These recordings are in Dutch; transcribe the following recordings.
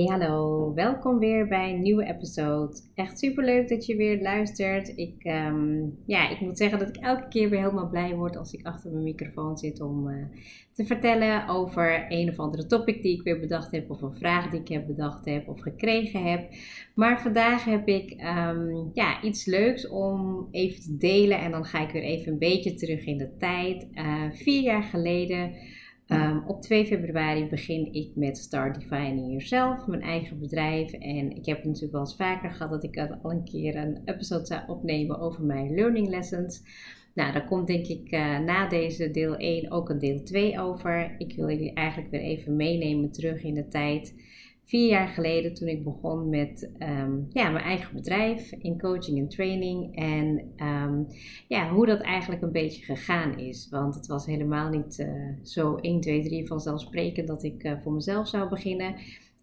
Hey hallo, welkom weer bij een nieuwe episode. Echt super leuk dat je weer luistert. Ik, ehm, ja, ik moet zeggen dat ik elke keer weer helemaal blij word als ik achter mijn microfoon zit om uh, te vertellen over een of andere topic die ik weer bedacht heb, of een vraag die ik heb bedacht heb of gekregen heb. Maar vandaag heb ik ehm, ja, iets leuks om even te delen en dan ga ik weer even een beetje terug in de tijd. Uh, vier jaar geleden Ehm, op 2 februari begin ik met Start Defining Yourself, mijn eigen bedrijf. En ik heb natuurlijk wel eens vaker gehad dat ik al een keer een episode zou opnemen over mijn learning lessons. Nou, daar komt denk ik uh, na deze deel 1 ook een deel 2 over. Ik wil jullie eigenlijk weer even meenemen terug in de tijd vier jaar geleden toen ik begon met ehm, ja, mijn eigen bedrijf in coaching en training. En um, ja, hoe dat eigenlijk een beetje gegaan is. Want het was helemaal niet uh, zo 1, 2, 3 vanzelfsprekend dat ik uh, voor mezelf zou beginnen.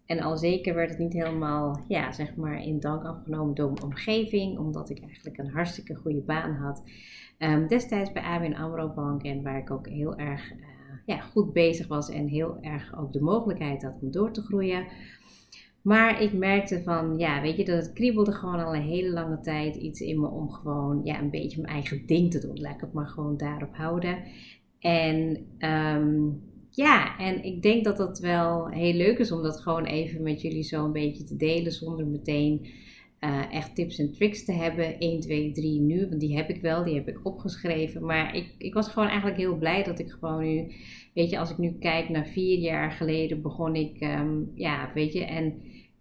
En al zeker werd het niet helemaal, ja, zeg maar, in dank afgenomen door mijn omgeving, omdat ik eigenlijk een hartstikke goede baan had. Um, destijds bij ABN AMRO Bank en waar ik ook heel erg uh, ja, goed bezig was en heel erg ook de mogelijkheid had om door te groeien. Maar ik merkte van, ja, weet je, dat het kriebelde gewoon al een hele lange tijd iets in me om gewoon, ja, een beetje mijn eigen ding te doen. Laat ik het maar gewoon daarop houden. En um, ja, en ik denk dat dat wel heel leuk is om dat gewoon even met jullie zo een beetje te delen zonder meteen uh, echt tips en tricks te hebben. 1, 2, 3 nu, want die heb ik wel, die heb ik opgeschreven. Maar ik, ik was gewoon eigenlijk heel blij dat ik gewoon nu, weet je, als ik nu kijk naar vier jaar geleden begon ik, um, ja, weet je, en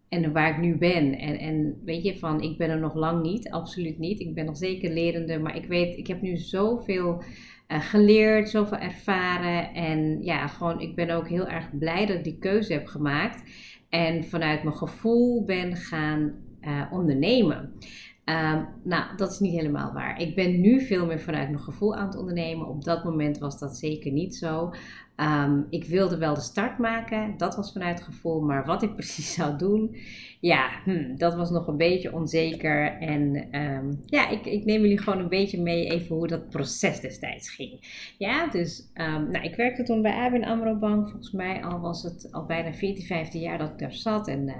en waar ik nu ben. En, en weet je, van ik ben er nog lang niet, absoluut niet. Ik ben nog zeker lerende, maar ik weet, ik heb nu zoveel uh, geleerd, zoveel ervaren. En ja, gewoon, ik ben ook heel erg blij dat ik die keuze heb gemaakt. En vanuit mijn gevoel ben gaan uh, ondernemen. Um, nou, dat is niet helemaal waar. Ik ben nu veel meer vanuit mijn gevoel aan het ondernemen. Op dat moment was dat zeker niet zo. Um, ik wilde wel de start maken, dat was vanuit gevoel, maar wat ik precies zou doen, ja, hm, dat was nog een beetje onzeker. En um, ja, ik, ik, neem jullie gewoon een beetje mee even hoe dat proces destijds ging. Ja, dus nou, ik werkte toen bij ABN AMRO Bank, volgens mij al was het al bijna 14, 15 jaar dat ik daar zat. En uh,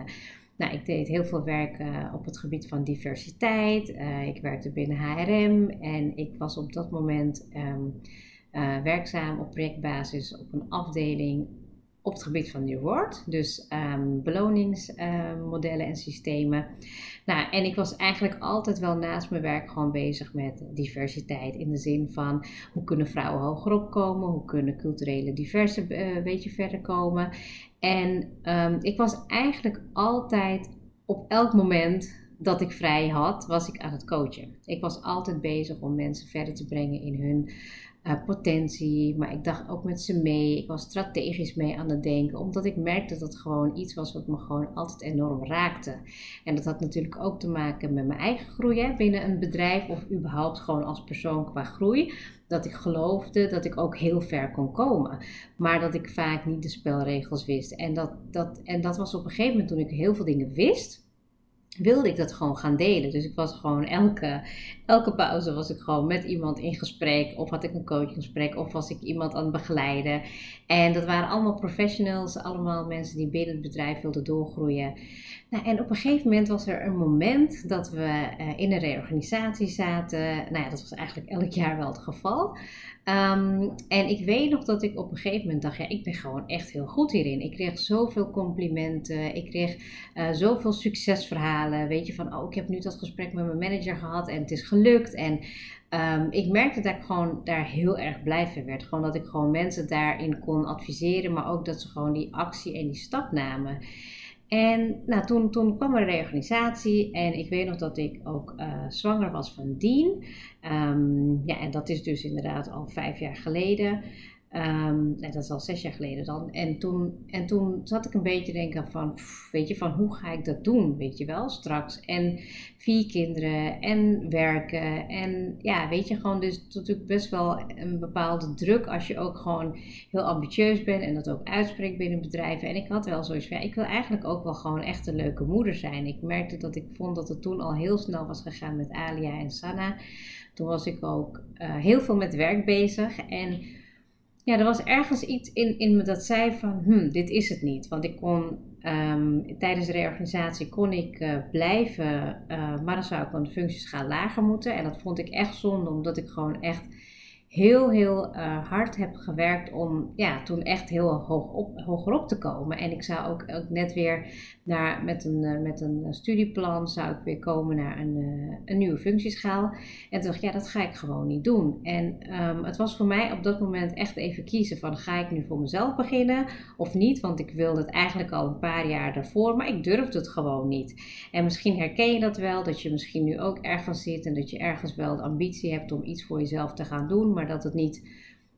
nou, ik deed heel veel werk uh, op het gebied van diversiteit. Uh, ik werkte binnen HRM en ik was op dat moment uh, werkzaam op projectbasis op een afdeling op het gebied van New World. Dus um, beloningsmodellen uh, en systemen. Nou, en ik was eigenlijk altijd wel naast mijn werk gewoon bezig met diversiteit. In de zin van hoe kunnen vrouwen hoger opkomen? Hoe kunnen culturele diverse uh, beetje verder komen? En um, ik was eigenlijk altijd op elk moment dat ik vrij had, was ik aan het coachen. Ik was altijd bezig om mensen verder te brengen in hun uh, potentie, maar ik dacht ook met ze mee. Ik was strategisch mee aan het denken, omdat ik merkte dat het gewoon iets was wat me gewoon altijd enorm raakte. En dat had natuurlijk ook te maken met mijn eigen groei hè, binnen een bedrijf of überhaupt gewoon als persoon qua groei. Dat ik geloofde dat ik ook heel ver kon komen, maar dat ik vaak niet de spelregels wist. En dat, dat, en dat was op een gegeven moment toen ik heel veel dingen wist wilde ik dat gewoon gaan delen. Dus ik was gewoon elke, elke pauze was ik gewoon met iemand in gesprek. Of had ik een coachgesprek. Of was ik iemand aan het begeleiden. En dat waren allemaal professionals. Allemaal mensen die binnen het bedrijf wilden doorgroeien. Nou, en op een gegeven moment was er een moment dat we uh, in een reorganisatie zaten. Nou ja, dat was eigenlijk elk jaar wel het geval. Um, en ik weet nog dat ik op een gegeven moment dacht, ja, ik ben gewoon echt heel goed hierin. Ik kreeg zoveel complimenten, ik kreeg uh, zoveel succesverhalen. Weet je, van, oh, ik heb nu dat gesprek met mijn manager gehad en het is gelukt. En um, ik merkte dat ik gewoon daar heel erg blij van werd. Gewoon dat ik gewoon mensen daarin kon adviseren, maar ook dat ze gewoon die actie en die stap namen. En nou, toen, toen kwam er een reorganisatie en ik weet nog dat ik ook uh, zwanger was van Dien. Um, ja, en dat is dus inderdaad al vijf jaar geleden. Um, dat is al zes jaar geleden dan. En toen, en toen zat ik een beetje denken van, weet je, van hoe ga ik dat doen, weet je wel, straks. En vier kinderen en werken en ja, weet je, gewoon dus natuurlijk best wel een bepaalde druk als je ook gewoon heel ambitieus bent en dat ook uitspreekt binnen bedrijven. En ik had wel zoiets van, ja, ik wil eigenlijk ook wel gewoon echt een leuke moeder zijn. Ik merkte dat ik vond dat het toen al heel snel was gegaan met Alia en Sanna. Toen was ik ook uh, heel veel met werk bezig en ja, er was ergens iets in, in me dat zei van, hm, dit is het niet. Want ik kon um, tijdens de reorganisatie kon ik uh, blijven, uh, maar dan zou ik van de functieschaal lager moeten. En dat vond ik echt zonde, omdat ik gewoon echt heel, heel uh, hard heb gewerkt om ja, toen echt heel hoog op, hoger op te komen. En ik zou ook, ook net weer naar, met, een, uh, met een studieplan zou ik weer komen naar een, uh, een nieuwe functieschaal. En toen dacht ik, ja, dat ga ik gewoon niet doen. En um, het was voor mij op dat moment echt even kiezen van, ga ik nu voor mezelf beginnen of niet? Want ik wilde het eigenlijk al een paar jaar daarvoor, maar ik durfde het gewoon niet. En misschien herken je dat wel, dat je misschien nu ook ergens zit en dat je ergens wel de ambitie hebt om iets voor jezelf te gaan doen maar dat het niet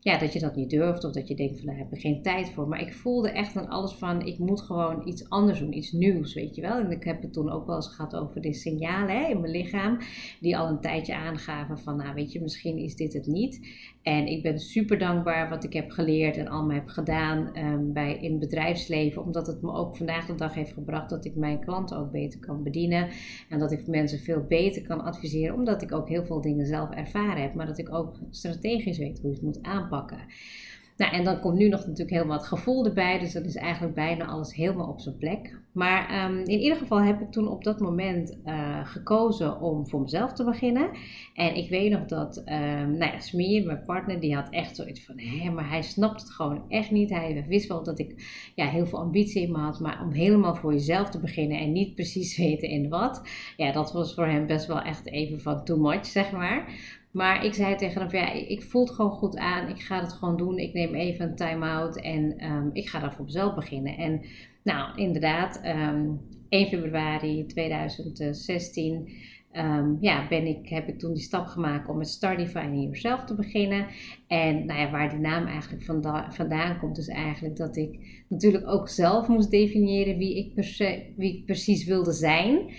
ja, dat je dat niet durft of dat je denkt van daar heb ik geen tijd voor. Maar ik voelde echt aan alles van ik moet gewoon iets anders doen, iets nieuws, weet je wel. En ik heb het toen ook wel eens gehad over de signalen hè, in mijn lichaam, die al een tijdje aangaven van nou weet je, misschien is dit het niet. En ik ben super dankbaar wat ik heb geleerd en allemaal heb gedaan um, bij, in het bedrijfsleven, omdat het me ook vandaag de dag heeft gebracht dat ik mijn klanten ook beter kan bedienen en dat ik mensen veel beter kan adviseren, omdat ik ook heel veel dingen zelf ervaren heb, maar dat ik ook strategisch weet hoe je het moet aanpakken Nou, en dan komt nu nog natuurlijk helemaal het gevoel erbij. Dus dat is eigenlijk bijna alles helemaal op zijn plek. Maar um, in ieder geval heb ik toen op dat moment uh, gekozen om voor mezelf te beginnen. En ik weet nog dat, um, nou ja, Smeer, mijn partner, die had echt zoiets van, hé, maar hij snapt het gewoon echt niet. Hij wist wel dat ik ja, heel veel ambitie in me had, maar om helemaal voor jezelf te beginnen en niet precies weten in wat. Ja, dat was voor hem best wel echt even van too much, zeg maar. Maar ik zei tegen hem, ja, ik voel het gewoon goed aan. Ik ga het gewoon doen. Ik neem even een time-out en um, ik ga daar voor mezelf beginnen. En nou, inderdaad, um, 1 februari 2016 um, ehm, ja, ben ik, heb ik toen die stap gemaakt om met Start Defining Yourself te beginnen. En nou ja, waar die naam eigenlijk vandaan, komt, is eigenlijk dat ik natuurlijk ook zelf moest definiëren wie ik precies wilde zijn.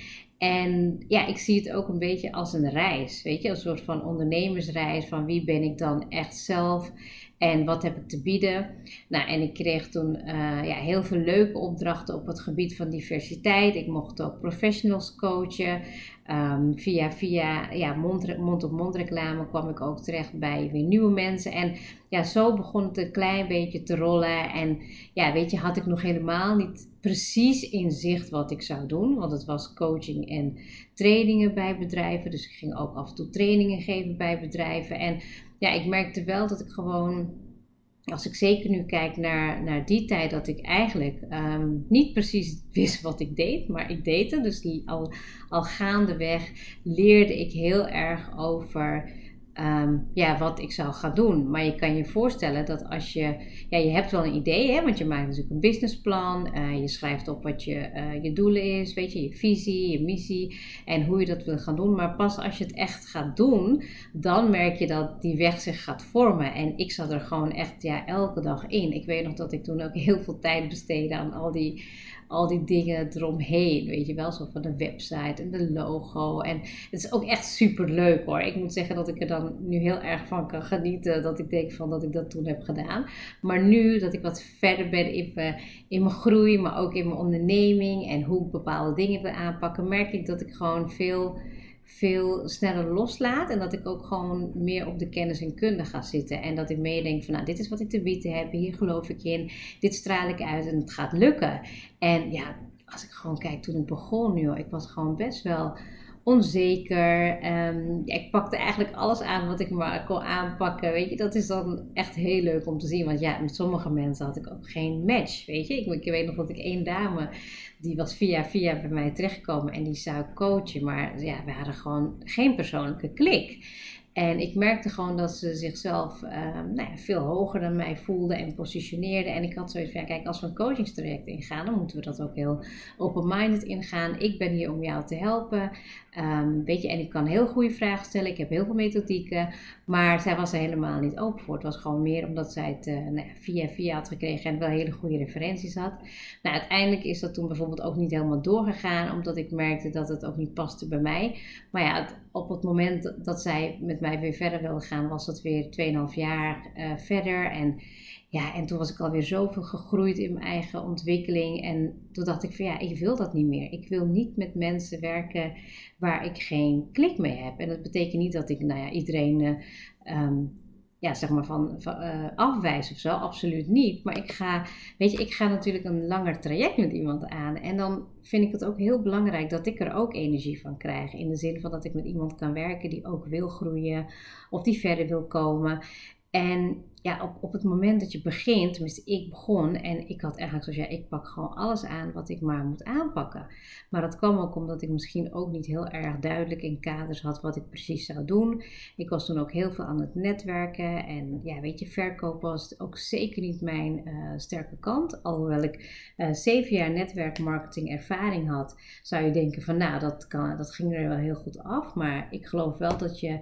En ja, ik zie het ook een beetje als een reis, weet je, een soort van ondernemersreis van wie ben ik dan echt zelf en wat heb ik te bieden. Nou, en ik kreeg toen uh, ja, heel veel leuke opdrachten op het gebied van diversiteit. Ik mocht ook professionals coachen. Um, via via ja, mond-op-mond -mond reclame kwam ik ook terecht bij weer nieuwe mensen. En ja, zo begon het een klein beetje te rollen. En ja, weet je, had ik nog helemaal niet precies in zicht wat ik zou doen. Want het was coaching en trainingen bij bedrijven. Dus ik ging ook af en toe trainingen geven bij bedrijven. En ja, ik merkte wel dat ik gewoon als ik zeker nu kijk naar, naar die tijd, dat ik eigenlijk um, niet precies wist wat ik deed, maar ik deed het. Dus al, al gaandeweg leerde ik heel erg over um, ja, wat ik zou gaan doen. Maar je kan je voorstellen dat als je, ja, je hebt wel een idee, hè, want je maakt natuurlijk een businessplan, uh, je schrijft op wat je, uh, je doelen is, weet je, je visie, je missie en hoe je dat wil gaan doen. Maar pas als je het echt gaat doen, dan merk je dat die weg zich gaat vormen. En ik zat er gewoon echt ja, elke dag in. Ik weet nog dat ik toen ook heel veel tijd besteedde aan al die al die dingen eromheen. Weet je wel, zo van de website en de logo. En het is ook echt super leuk hoor. Ik moet zeggen dat ik er dan nu heel erg van kan genieten. Dat ik denk van dat ik dat toen heb gedaan. Maar nu dat ik wat verder ben in, in mijn groei, maar ook in mijn onderneming en hoe ik bepaalde dingen wil aanpakken, merk ik dat ik gewoon veel veel sneller loslaat. En dat ik ook gewoon meer op de kennis en kunde ga zitten. En dat ik meer denk van nou, dit is wat ik te bieden heb. Hier geloof ik in. Dit straal ik uit en het gaat lukken. En ja, als ik gewoon kijk toen ik begon, joh, ik was gewoon best wel onzeker. Ja, ik pakte eigenlijk alles aan wat ik maar kon aanpakken. Weet je, dat is dan echt heel leuk om te zien. Want ja, met sommige mensen had ik ook geen match. Weet je, ik, weet nog dat ik één dame, die was via via bij mij terechtgekomen en die zou coachen. Maar ja, we hadden gewoon geen persoonlijke klik. En ik merkte gewoon dat ze zichzelf nou ja, veel hoger dan mij voelde en positioneerde. En ik had zoiets van, kijk, als we een coachingstraject ingaan, dan moeten we dat ook heel open-minded ingaan. Ik ben hier om jou te helpen. Um, weet je, en ik kan heel goede vragen stellen. Ik heb heel veel methodieken. Maar zij was er helemaal niet open voor. Het was gewoon meer omdat zij het uh, nou via via had gekregen en wel hele goede referenties had. Nou, uiteindelijk is dat toen bijvoorbeeld ook niet helemaal doorgegaan. Omdat ik merkte dat het ook niet paste bij mij. Maar ja, op het moment dat zij met mij weer verder wilde gaan, was dat weer 2,5 jaar uh, verder. En ja, en toen was ik alweer zoveel gegroeid in mijn eigen ontwikkeling. En toen dacht ik van ja, ik wil dat niet meer. Ik wil niet met mensen werken waar ik geen klik mee heb. En dat betekent niet dat ik nou ja, iedereen uh, ja, zeg maar van, van uh, afwijs of zo. Absoluut niet. Maar ik ga, weet je, ik ga natuurlijk een langer traject met iemand aan. En dan vind ik het ook heel belangrijk dat ik er ook energie van krijg. In de zin van dat ik met iemand kan werken die ook wil groeien of die verder wil komen. En ja, op, op het moment dat je begint, tenminste ik begon en ik had eigenlijk zoals ja, ik pak gewoon alles aan wat ik maar moet aanpakken. Maar dat kwam ook omdat ik misschien ook niet heel erg duidelijk in kaders had wat ik precies zou doen. Ik was toen ook heel veel aan het netwerken en ja, weet je, verkoop was ook zeker niet mijn uh, sterke kant. Alhoewel ik uh, zeven jaar netwerkmarketing ervaring had, zou je denken van nou, dat, kan, dat ging er wel heel goed af. Maar ik geloof wel dat je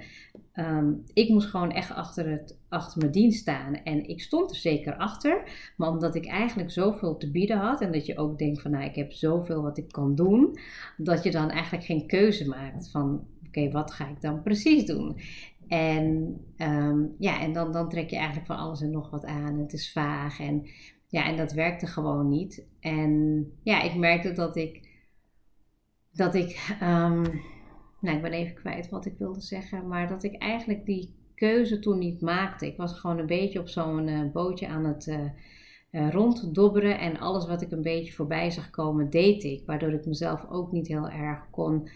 Um, ik moest gewoon echt achter, het, achter mijn dienst staan. En ik stond er zeker achter. Maar omdat ik eigenlijk zoveel te bieden had. En dat je ook denkt van nou ik heb zoveel wat ik kan doen. Dat je dan eigenlijk geen keuze maakt van oké wat ga ik dan precies doen. En, um, ja, en dan, dan trek je eigenlijk van alles en nog wat aan. Het is vaag. En, ja, en dat werkte gewoon niet. En ja, ik merkte dat ik. Dat ik um, nou, ik ben even kwijt wat ik wilde zeggen, maar dat ik eigenlijk die keuze toen niet maakte. Ik was gewoon een beetje op zo'n uh, bootje aan het uh, uh, ronddobberen en alles wat ik een beetje voorbij zag komen, deed ik. Waardoor ik mezelf ook niet heel erg kon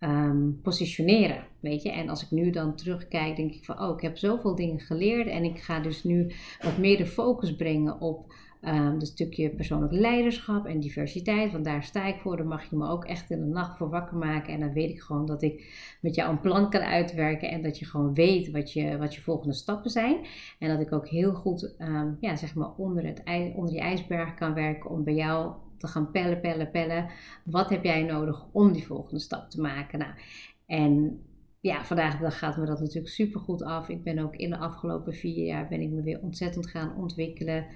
um, positioneren, weet je. En als ik nu dan terugkijk, denk ik van, oh, ik heb zoveel dingen geleerd en ik ga dus nu wat meer de focus brengen op Um, stukje persoonlijk leiderschap en diversiteit, want daar sta ik voor. Dan mag je me ook echt in de nacht voor wakker maken. En dan weet ik gewoon dat ik met jou een plan kan uitwerken. En dat je gewoon weet wat je, wat je volgende stappen zijn. En dat ik ook heel goed um, ja, zeg maar onder, het, onder die ijsberg kan werken om bij jou te gaan pellen, pellen, pellen. Wat heb jij nodig om die volgende stap te maken? Nou, en ja, vandaag gaat me dat natuurlijk super goed af. Ik ben ook in de afgelopen vier jaar ben ik me weer ontzettend gaan ontwikkelen.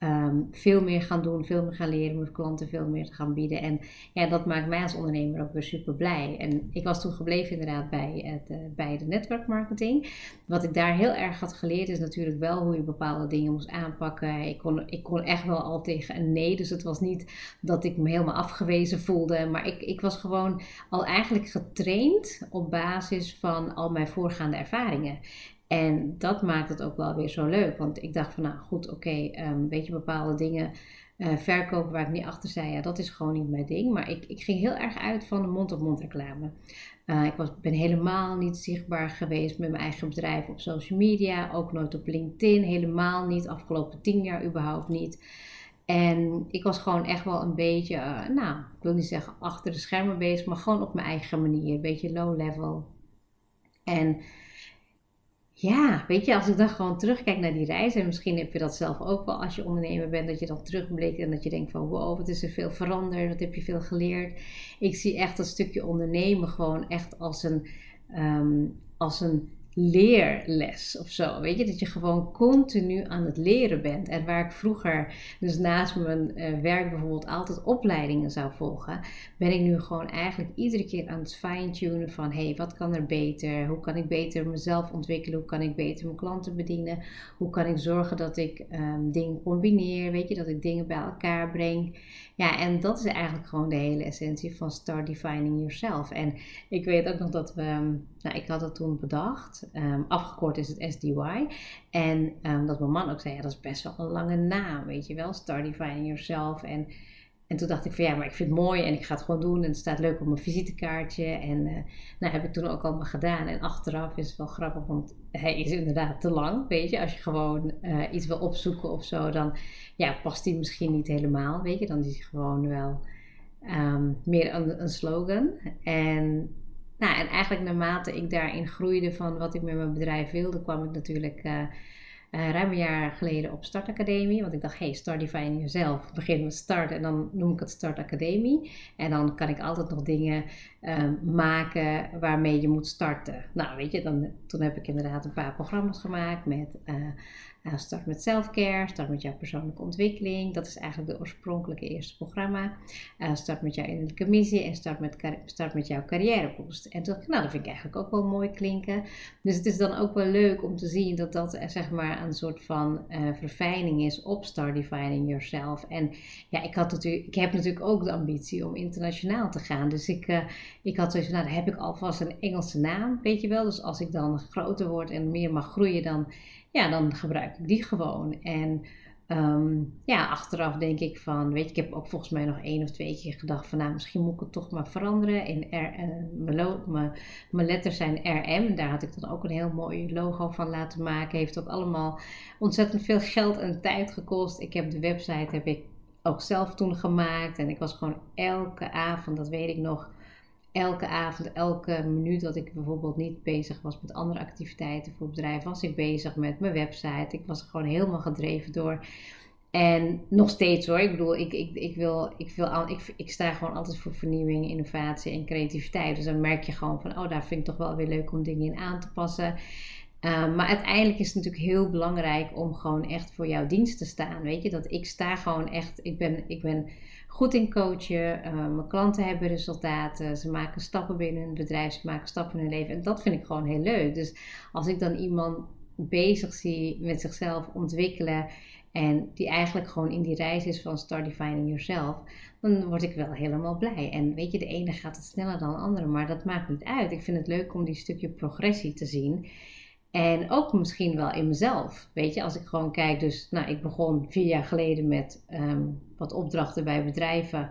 Um, veel meer gaan doen, veel meer gaan leren, mijn klanten veel meer te gaan bieden. En ja, dat maakt mij als ondernemer ook weer super blij. En ik was toen gebleven inderdaad bij, het, uh, bij de netwerkmarketing. Wat ik daar heel erg had geleerd is natuurlijk wel hoe je bepaalde dingen moest aanpakken. Ik kon, ik kon echt wel al tegen een nee, dus het was niet dat ik me helemaal afgewezen voelde. Maar ik, ik was gewoon al eigenlijk getraind op basis van al mijn voorgaande ervaringen. En dat maakt het ook wel weer zo leuk. Want ik dacht van nou goed, oké, okay, um, weet je, bepaalde dingen uh, verkopen waar ik niet achter zei, ja, dat is gewoon niet mijn ding. Maar ik, ik ging heel erg uit van de mond-op-mond reclame. Uh, ik was, ben helemaal niet zichtbaar geweest met mijn eigen bedrijf op social media. Ook nooit op LinkedIn, helemaal niet. Afgelopen tien jaar überhaupt niet. En ik was gewoon echt wel een beetje, uh, nou, ik wil niet zeggen achter de schermen bezig, maar gewoon op mijn eigen manier. Een beetje low level. En ja, weet je, als ik dan gewoon terugkijk naar die reis, en misschien heb je dat zelf ook wel als je ondernemer bent, dat je dan terugblikt en dat je denkt van wow, wat is er veel veranderd, wat heb je veel geleerd. Ik zie echt dat stukje ondernemen gewoon echt als een, um, als een leerles of zo. Weet je, dat je gewoon continu aan het leren bent. En waar ik vroeger, dus naast mijn uh, werk bijvoorbeeld, altijd opleidingen zou volgen, ben ik nu gewoon eigenlijk iedere keer aan het fine-tunen van hé, hey, wat kan er beter? Hoe kan ik beter mezelf ontwikkelen? Hoe kan ik beter mijn klanten bedienen? Hoe kan ik zorgen dat ik um, dingen combineer? Weet je, dat ik dingen bij elkaar breng? Ja, en dat is eigenlijk gewoon de hele essentie van Start Defining Yourself. En ik weet ook nog dat we, ehm, nou, ik had het toen bedacht, um, afgekort is het SDY. En um, dat mijn man ook zei, ja, dat is best wel een lange naam, weet je wel, Start Defining Yourself. En, en toen dacht ik van ja, maar ik vind het mooi en ik ga het gewoon doen. En het staat leuk op mijn visitekaartje. En uh, nou, heb ik toen ook allemaal gedaan. En achteraf is het wel grappig, want hij is inderdaad te lang, weet je. Als je gewoon uh, iets wil opzoeken of zo, dan ja, past die misschien niet helemaal, weet je. Dan is hij gewoon wel um, meer een, een, slogan. En nou, en eigenlijk naarmate ik daarin groeide van wat ik met mijn bedrijf wilde, kwam ik natuurlijk uh, uh, ruim een jaar geleden op Startacademie. Want ik dacht, hey, start define jezelf. Begin met start en dan noem ik het Start Academie. En dan kan ik altijd nog dingen uh, maken waarmee je moet starten. Nou, weet je, dan, toen heb ik inderdaad een paar programma's gemaakt met uh, start met selfcare, start met jouw persoonlijke ontwikkeling. Dat is eigenlijk de oorspronkelijke eerste programma. Uh, start met jouw innerlijke missie en start met, start met jouw carrièreboost. En toen nou, dat vind ik eigenlijk ook wel mooi klinken. Dus het is dan ook wel leuk om te zien dat dat eh, zeg maar een soort van uh, verfijning is op Start Defining Yourself. En ja, ik, had natuurlijk, ik heb natuurlijk ook de ambitie om internationaal te gaan. Dus ik, ik had zoiets van, nou, dan heb ik alvast een Engelse naam, weet je wel. Dus als ik dan groter word en meer mag groeien, dan ja, dan gebruik ik die gewoon. En ehm, ja, achteraf denk ik van, weet je, ik heb ook volgens mij nog één of twee keer gedacht van, nou, misschien moet ik het toch maar veranderen. In uh, mijn, mijn letters zijn RM, daar had ik dan ook een heel mooi logo van laten maken. Heeft ook allemaal ontzettend veel geld en tijd gekost. Ik heb de website, heb ik ook zelf toen gemaakt. En ik was gewoon elke avond, dat weet ik nog elke avond, elke minuut dat ik bijvoorbeeld niet bezig was met andere activiteiten voor bedrijf, was ik bezig met mijn website. Ik was gewoon helemaal gedreven door. En nog steeds hoor. Ik bedoel, ik, ik, ik, wil, ik, wil, ik, ik sta gewoon altijd voor vernieuwing, innovatie en creativiteit. Dus dan merk je gewoon van, oh, daar vind ik toch wel weer leuk om dingen in aan te passen. Uh, maar uiteindelijk is het natuurlijk heel belangrijk om gewoon echt voor jouw dienst te staan. Weet je, dat ik sta gewoon echt, ik ben, ik ben goed in coachen. Uh, mijn klanten hebben resultaten. Ze maken stappen binnen hun bedrijf. Ze maken stappen in hun leven. En dat vind ik gewoon heel leuk. Dus als ik dan iemand bezig zie met zichzelf ontwikkelen. En die eigenlijk gewoon in die reis is van start defining yourself. Dan word ik wel helemaal blij. En weet je, de ene gaat het sneller dan de andere. Maar dat maakt niet uit. Ik vind het leuk om die stukje progressie te zien. En ook misschien wel in mezelf. Weet je, als ik gewoon kijk, dus nou, ik begon vier jaar geleden met ehm, wat opdrachten bij bedrijven.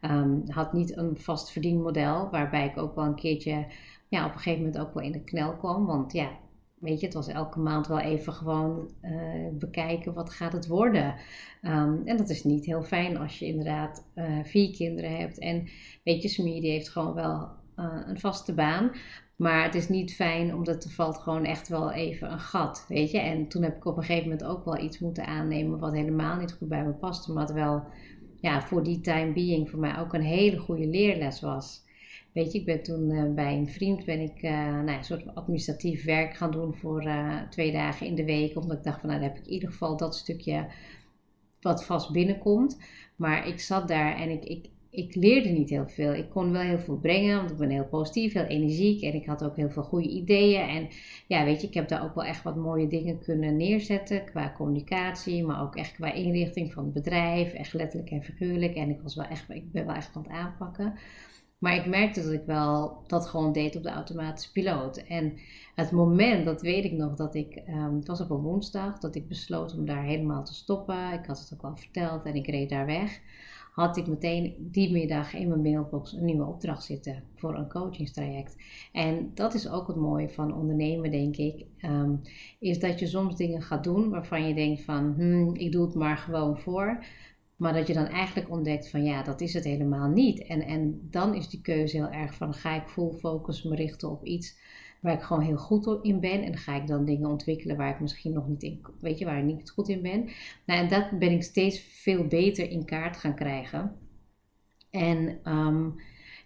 Um, had niet een vast verdienmodel, waarbij ik ook wel een keertje, ja, op een gegeven moment ook wel in de knel kwam. Want ja, weet je, het was elke maand wel even gewoon uh, bekijken wat gaat het worden. Um, en dat is niet heel fijn als je inderdaad uh, vier kinderen hebt. En weet je, die heeft gewoon wel uh, een vaste baan. Maar het is niet fijn, omdat er valt gewoon echt wel even een gat, weet je. En toen heb ik op een gegeven moment ook wel iets moeten aannemen wat helemaal niet goed bij me paste. Maar wat wel ja, voor die time being voor mij ook een hele goede leerles was. Weet je, ik ben toen uh, bij een vriend ben ik uh, nou, een soort administratief werk gaan doen voor uh, twee dagen in de week. Omdat ik dacht van nou, dan heb ik in ieder geval dat stukje wat vast binnenkomt. Maar ik zat daar en ik, ik, ik leerde niet heel veel. Ik kon wel heel veel brengen, want ik ben heel positief, heel energiek en ik had ook heel veel goede ideeën. En ja, weet je, ik heb daar ook wel echt wat mooie dingen kunnen neerzetten qua communicatie, maar ook echt qua inrichting van het bedrijf, echt letterlijk en figuurlijk. En ik, was wel echt, ik ben wel echt aan het aanpakken. Maar ik merkte dat ik wel dat gewoon deed op de automatische piloot. En het moment, dat weet ik nog, dat ik, um, het was op een woensdag, dat ik besloot om daar helemaal te stoppen. Ik had het ook al verteld en ik reed daar weg had ik meteen die middag in mijn mailbox een nieuwe opdracht zitten voor een coachingstraject. En dat is ook het mooie van ondernemen, denk ik. Ehm, is dat je soms dingen gaat doen waarvan je denkt van, hmm, ik doe het maar gewoon voor. Maar dat je dan eigenlijk ontdekt van ja, dat is het helemaal niet. En, en dan is die keuze heel erg van ga ik full focus me richten op iets waar ik gewoon heel goed in ben. En ga ik dan dingen ontwikkelen waar ik misschien nog niet in, weet je, waar ik niet goed in ben. Nou, en dat ben ik steeds veel beter in kaart gaan krijgen. En um,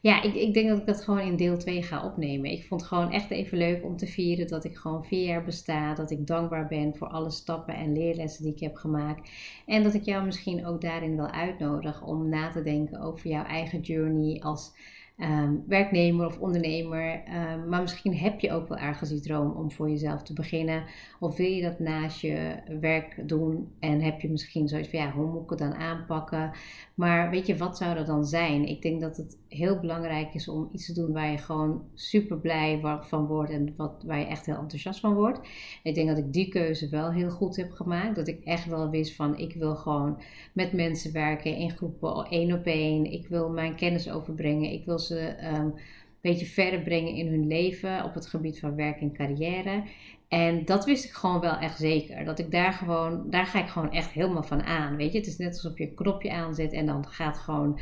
ja, ik, ik denk dat ik dat gewoon in deel 2 ga opnemen. Ik vond het gewoon echt even leuk om te vieren dat ik gewoon vier jaar besta. Dat ik dankbaar ben voor alle stappen en leerlessen die ik heb gemaakt. En dat ik jou misschien ook daarin wil uitnodigen om na te denken over jouw eigen journey als um, werknemer of ondernemer. Um, maar misschien heb je ook wel ergens die droom om voor jezelf te beginnen. Of wil je dat naast je werk doen en heb je misschien zoiets van ja, hoe moet ik het dan aanpakken? Maar weet je, wat zou dat dan zijn? Ik denk dat het heel belangrijk is om iets te doen waar je gewoon super blij van wordt en wat, waar je echt heel enthousiast van wordt. Ik denk dat ik die keuze wel heel goed heb gemaakt. Dat ik echt wel wist van ik wil gewoon met mensen werken in groepen, één op één. Ik wil mijn kennis overbrengen. Ik wil ze um, een beetje verder brengen in hun leven op het gebied van werk en carrière. En dat wist ik gewoon wel echt zeker. Dat ik daar gewoon, daar ga ik gewoon echt helemaal van aan. Weet je, het is net alsof je een knopje aanzet en dan gaat gewoon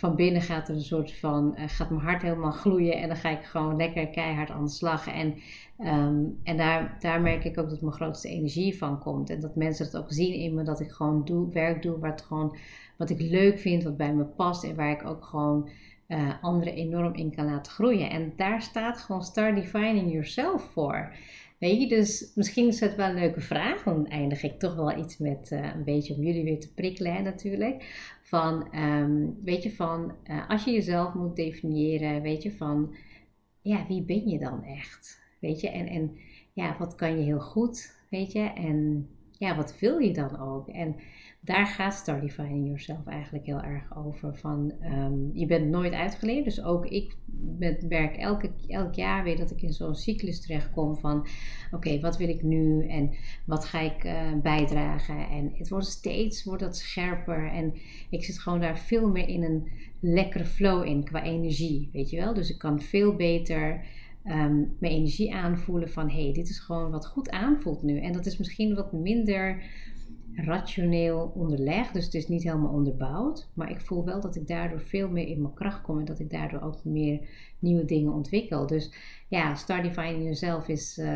van binnen gaat er een soort van, uh, gaat mijn hart helemaal gloeien en dan ga ik gewoon lekker keihard aan de slag. En, ehm, en daar, daar merk ik ook dat mijn grootste energie van komt. En dat mensen het ook zien in me, dat ik gewoon doe, werk doe wat, gewoon, wat ik leuk vind, wat bij me past en waar ik ook gewoon uh, anderen enorm in kan laten groeien. En daar staat gewoon Start Defining Yourself voor. Weet je, dus misschien is het wel een leuke vraag. Dan eindig ik toch wel iets met uh, een beetje om jullie weer te prikkelen natuurlijk. Van, um, weet je, van uh, als je jezelf moet definiëren, weet je, van ja, wie ben je dan echt? Weet je, en, en ja, wat kan je heel goed, weet je, en ja, wat wil je dan ook? En daar gaat Start Defining Yourself eigenlijk heel erg over. Van, um, je bent nooit uitgeleerd. Dus ook ik ben, werk elke, elk jaar weer dat ik in zo'n cyclus terechtkom van... Oké, wat wil ik nu en wat ga ik uh, bijdragen? En het wordt steeds wordt dat scherper. En ik zit gewoon daar veel meer in een lekkere flow in qua energie, weet je wel. Dus ik kan veel beter... Um, mijn energie aanvoelen van hé, hey, dit is gewoon wat goed aanvoelt nu. En dat is misschien wat minder rationeel onderlegd, dus het is niet helemaal onderbouwd. Maar ik voel wel dat ik daardoor veel meer in mijn kracht kom en dat ik daardoor ook meer nieuwe dingen ontwikkel. Dus ja, Start Defining Yourself is uh,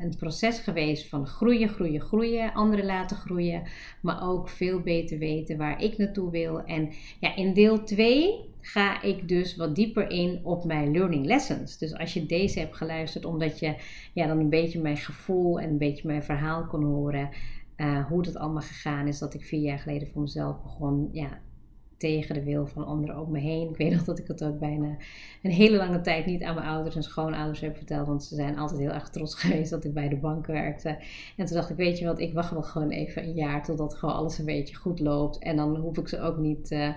een proces geweest van groeien, groeien, groeien, anderen laten groeien, maar ook veel beter weten waar ik naartoe wil. En ja, in deel 2 ga ik dus wat dieper in op mijn learning lessons. Dus als je deze hebt geluisterd, omdat je ja, dan een beetje mijn gevoel en een beetje mijn verhaal kon horen, uh, hoe dat allemaal gegaan is, dat ik vier jaar geleden voor mezelf begon, ja, tegen de wil van anderen om me heen. Ik weet nog dat ik het ook bijna een hele lange tijd niet aan mijn ouders en schoonouders heb verteld, want ze zijn altijd heel erg trots geweest dat ik bij de bank werkte. En toen dacht ik, weet je wat, ik wacht wel gewoon even een jaar totdat gewoon alles een beetje goed loopt. En dan hoef ik ze ook niet uh,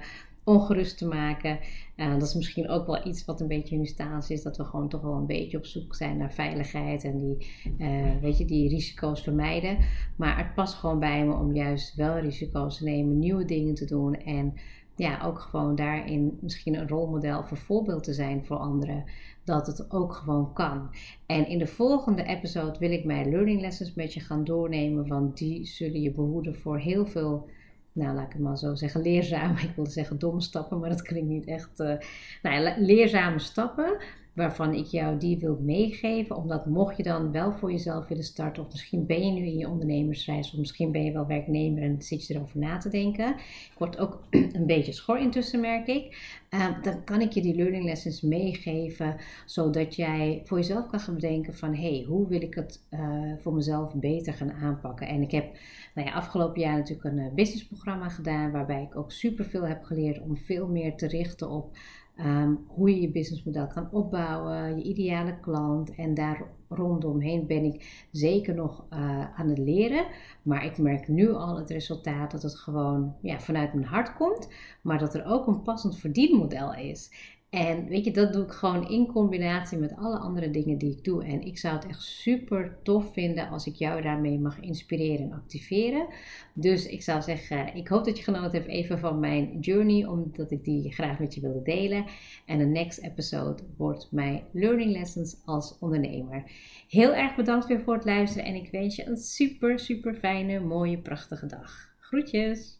ongerust te maken. Uh, dat is misschien ook wel iets wat een beetje in staat is, dat we gewoon toch wel een beetje op zoek zijn naar veiligheid en die, uh, weet je, die risico's vermijden. Maar het past gewoon bij me om juist wel risico's te nemen, nieuwe dingen te doen en ja, ook gewoon daarin misschien een rolmodel of een voorbeeld te zijn voor anderen. Dat het ook gewoon kan. En in de volgende episode wil ik mijn learning lessons met je gaan doornemen. Want die zullen je behoeden voor heel veel nou laat ik het maar zo zeggen, leerzame, ik wilde zeggen domme stappen, maar dat klinkt niet echt, uh, nou leerzame stappen waarvan ik jou die wil meegeven. Omdat mocht je dan wel voor jezelf willen starten, of misschien ben je nu in je ondernemersreis, of misschien ben je wel werknemer en zit je erover na te denken. Ik word ook een beetje schor intussen, merk ik. Uh, dan kan ik je die learning lessons meegeven, zodat jij voor jezelf kan gaan bedenken van, hé, hey, hoe wil ik het uh, voor mezelf beter gaan aanpakken? En ik heb nou ja, afgelopen jaar natuurlijk een uh, businessprogramma gedaan, waarbij ik ook superveel heb geleerd om veel meer te richten op Ehm, hoe je je businessmodel kan opbouwen, je ideale klant. En daar rondomheen ben ik zeker nog uh, aan het leren. Maar ik merk nu al het resultaat dat het gewoon ja, vanuit mijn hart komt. Maar dat er ook een passend verdienmodel is. En weet je, dat doe ik gewoon in combinatie met alle andere dingen die ik doe. En ik zou het echt super tof vinden als ik jou daarmee mag inspireren en activeren. Dus ik zou zeggen, ik hoop dat je genoten hebt even van mijn journey, omdat ik die graag met je wilde delen. En de next episode wordt mijn learning lessons als ondernemer. Heel erg bedankt weer voor het luisteren en ik wens je een super, super fijne, mooie, prachtige dag. Groetjes!